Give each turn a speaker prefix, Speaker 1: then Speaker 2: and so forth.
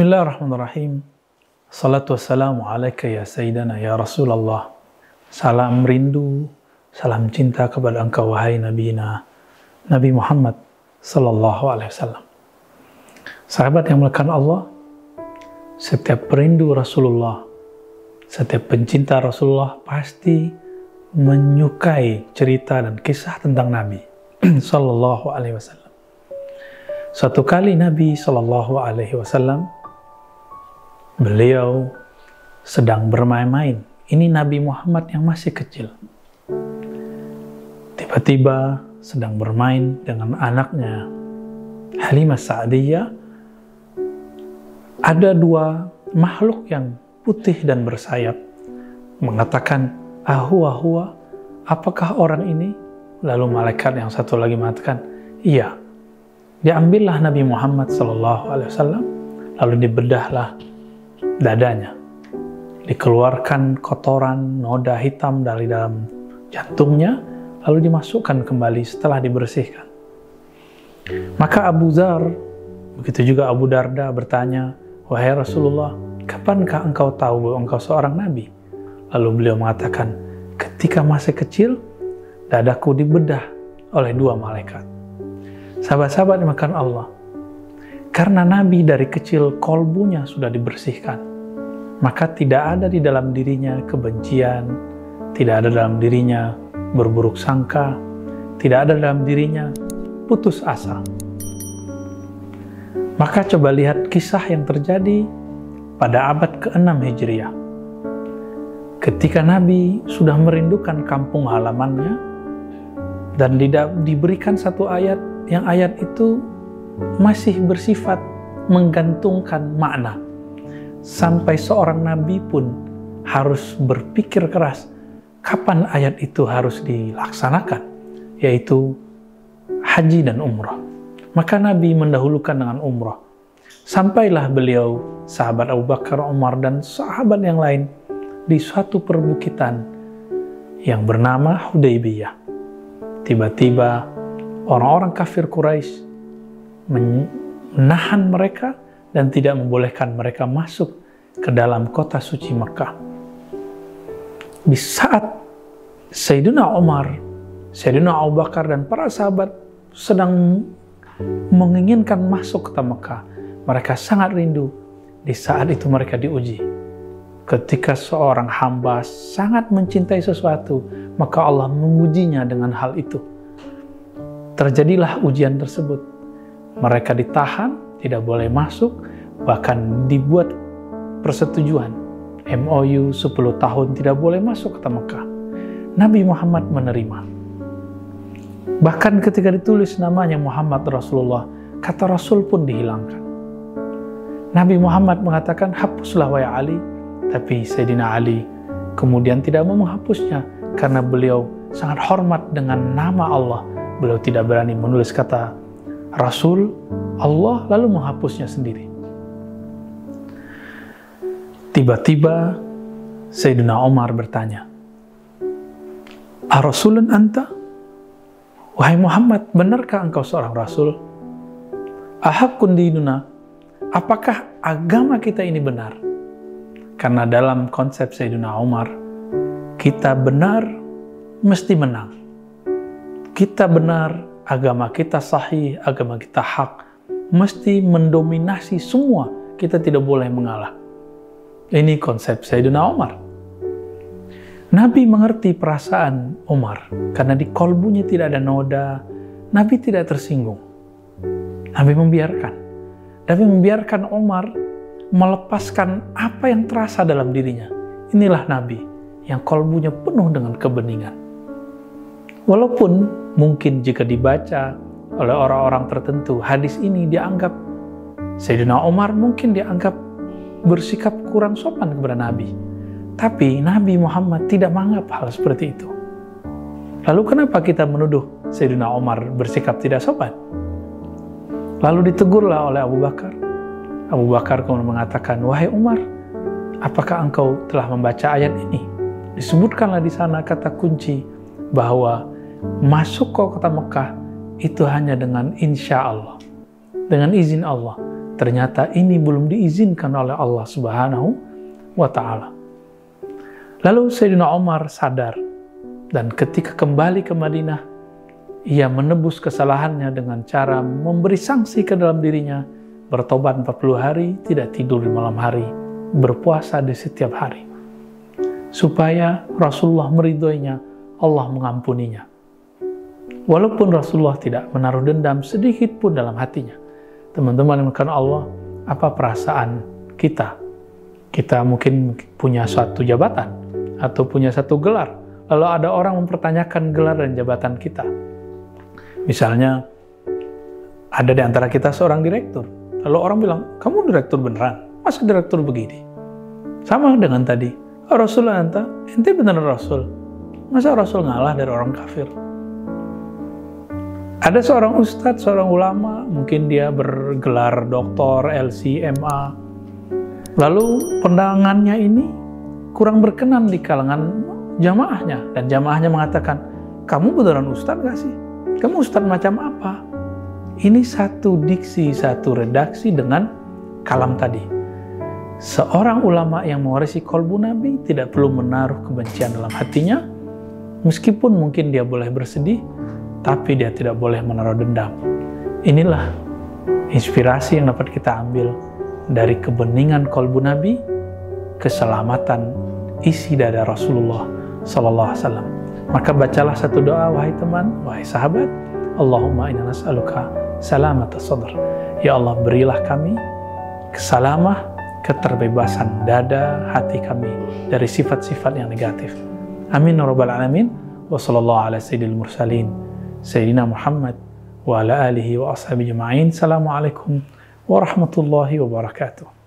Speaker 1: Bismillahirrahmanirrahim. Salatu wassalamu alaika ya Sayyidana ya Rasulullah. Salam rindu, salam cinta kepada engkau wahai Nabi Nabi Muhammad Sallallahu Alaihi Wasallam. Sahabat yang melekat Allah, setiap perindu Rasulullah, setiap pencinta Rasulullah pasti menyukai cerita dan kisah tentang Nabi Sallallahu Alaihi Wasallam. Suatu kali Nabi Sallallahu Alaihi Wasallam beliau sedang bermain-main. Ini Nabi Muhammad yang masih kecil. Tiba-tiba sedang bermain dengan anaknya Halimah Sa'diyah. Ada dua makhluk yang putih dan bersayap mengatakan, "Ahua ahua, apakah orang ini?" Lalu malaikat yang satu lagi mengatakan, "Iya." Diambillah Nabi Muhammad SAW, lalu dibedahlah dadanya. Dikeluarkan kotoran, noda hitam dari dalam jantungnya, lalu dimasukkan kembali setelah dibersihkan. Maka Abu Zar, begitu juga Abu Darda bertanya, Wahai Rasulullah, kapankah engkau tahu bahwa engkau seorang nabi? Lalu beliau mengatakan, ketika masih kecil, dadaku dibedah oleh dua malaikat. Sahabat-sahabat makan Allah, karena Nabi dari kecil kolbunya sudah dibersihkan, maka tidak ada di dalam dirinya kebencian, tidak ada dalam dirinya berburuk sangka, tidak ada dalam dirinya putus asa. Maka coba lihat kisah yang terjadi pada abad ke-6 Hijriah. Ketika Nabi sudah merindukan kampung halamannya dan diberikan satu ayat yang ayat itu masih bersifat menggantungkan makna. Sampai seorang nabi pun harus berpikir keras kapan ayat itu harus dilaksanakan, yaitu haji dan umrah. Maka Nabi mendahulukan dengan umrah. Sampailah beliau, sahabat Abu Bakar, Umar, dan sahabat yang lain di suatu perbukitan yang bernama Hudaybiyah. Tiba-tiba orang-orang kafir Quraisy menahan mereka dan tidak membolehkan mereka masuk ke dalam kota suci Mekah. Di saat Sayyidina Umar, Sayyidina Abu Bakar dan para sahabat sedang menginginkan masuk ke Mekah, mereka sangat rindu. Di saat itu mereka diuji. Ketika seorang hamba sangat mencintai sesuatu, maka Allah mengujinya dengan hal itu. Terjadilah ujian tersebut mereka ditahan, tidak boleh masuk, bahkan dibuat persetujuan MOU 10 tahun tidak boleh masuk ke Mekah. Nabi Muhammad menerima. Bahkan ketika ditulis namanya Muhammad Rasulullah, kata Rasul pun dihilangkan. Nabi Muhammad mengatakan, hapuslah wahai Ali, tapi Sayyidina Ali kemudian tidak mau menghapusnya karena beliau sangat hormat dengan nama Allah. Beliau tidak berani menulis kata Rasul, Allah lalu menghapusnya sendiri. Tiba-tiba Sayyidina Umar bertanya, Rasulun anta? Wahai Muhammad, benarkah engkau seorang Rasul? Ahakun dinuna, apakah agama kita ini benar? Karena dalam konsep Sayyidina Umar, kita benar mesti menang. Kita benar agama kita sahih, agama kita hak, mesti mendominasi semua. Kita tidak boleh mengalah. Ini konsep Sayyidina Umar. Nabi mengerti perasaan Umar karena di kolbunya tidak ada noda. Nabi tidak tersinggung. Nabi membiarkan. Nabi membiarkan Umar melepaskan apa yang terasa dalam dirinya. Inilah Nabi yang kolbunya penuh dengan kebeningan. Walaupun mungkin jika dibaca oleh orang-orang tertentu, hadis ini dianggap Sayyidina Umar mungkin dianggap bersikap kurang sopan kepada Nabi. Tapi Nabi Muhammad tidak menganggap hal seperti itu. Lalu kenapa kita menuduh Sayyidina Umar bersikap tidak sopan? Lalu ditegurlah oleh Abu Bakar. Abu Bakar kemudian mengatakan, Wahai Umar, apakah engkau telah membaca ayat ini? Disebutkanlah di sana kata kunci bahwa masuk ke kota Mekah itu hanya dengan insya Allah, dengan izin Allah, ternyata ini belum diizinkan oleh Allah Subhanahu wa taala. Lalu Sayyidina Umar sadar dan ketika kembali ke Madinah ia menebus kesalahannya dengan cara memberi sanksi ke dalam dirinya, bertobat 40 hari, tidak tidur di malam hari, berpuasa di setiap hari. Supaya Rasulullah meridhoinya, Allah mengampuninya. Walaupun Rasulullah tidak menaruh dendam sedikit pun dalam hatinya. Teman-teman yang Allah, apa perasaan kita? Kita mungkin punya suatu jabatan atau punya satu gelar. Lalu ada orang mempertanyakan gelar dan jabatan kita Misalnya, ada di antara kita seorang direktur. Lalu orang bilang, kamu direktur beneran? Masa direktur begini? Sama dengan tadi, Rasul anta, ente beneran Rasul. Masa Rasul ngalah dari orang kafir? Ada seorang ustadz, seorang ulama, mungkin dia bergelar doktor, LC, MA. Lalu pendangannya ini kurang berkenan di kalangan jamaahnya. Dan jamaahnya mengatakan, kamu beneran ustadz gak sih? Kamu ustadz macam apa? Ini satu diksi, satu redaksi dengan kalam tadi. Seorang ulama yang mewarisi kolbu Nabi tidak perlu menaruh kebencian dalam hatinya, meskipun mungkin dia boleh bersedih, tapi dia tidak boleh menaruh dendam. Inilah inspirasi yang dapat kita ambil dari kebeningan kolbu Nabi, keselamatan isi dada Rasulullah Sallallahu Alaihi Wasallam. Maka bacalah satu doa wahai teman, wahai sahabat. Allahumma inna nas'aluka salamat sadr. Ya Allah berilah kami kesalamah, keterbebasan dada hati kami dari sifat-sifat yang negatif. Amin ya rabbal alamin. Wa sallallahu ala sayyidil mursalin. Sayyidina Muhammad wa ala alihi wa ashabi jema'in. Assalamualaikum warahmatullahi wabarakatuh.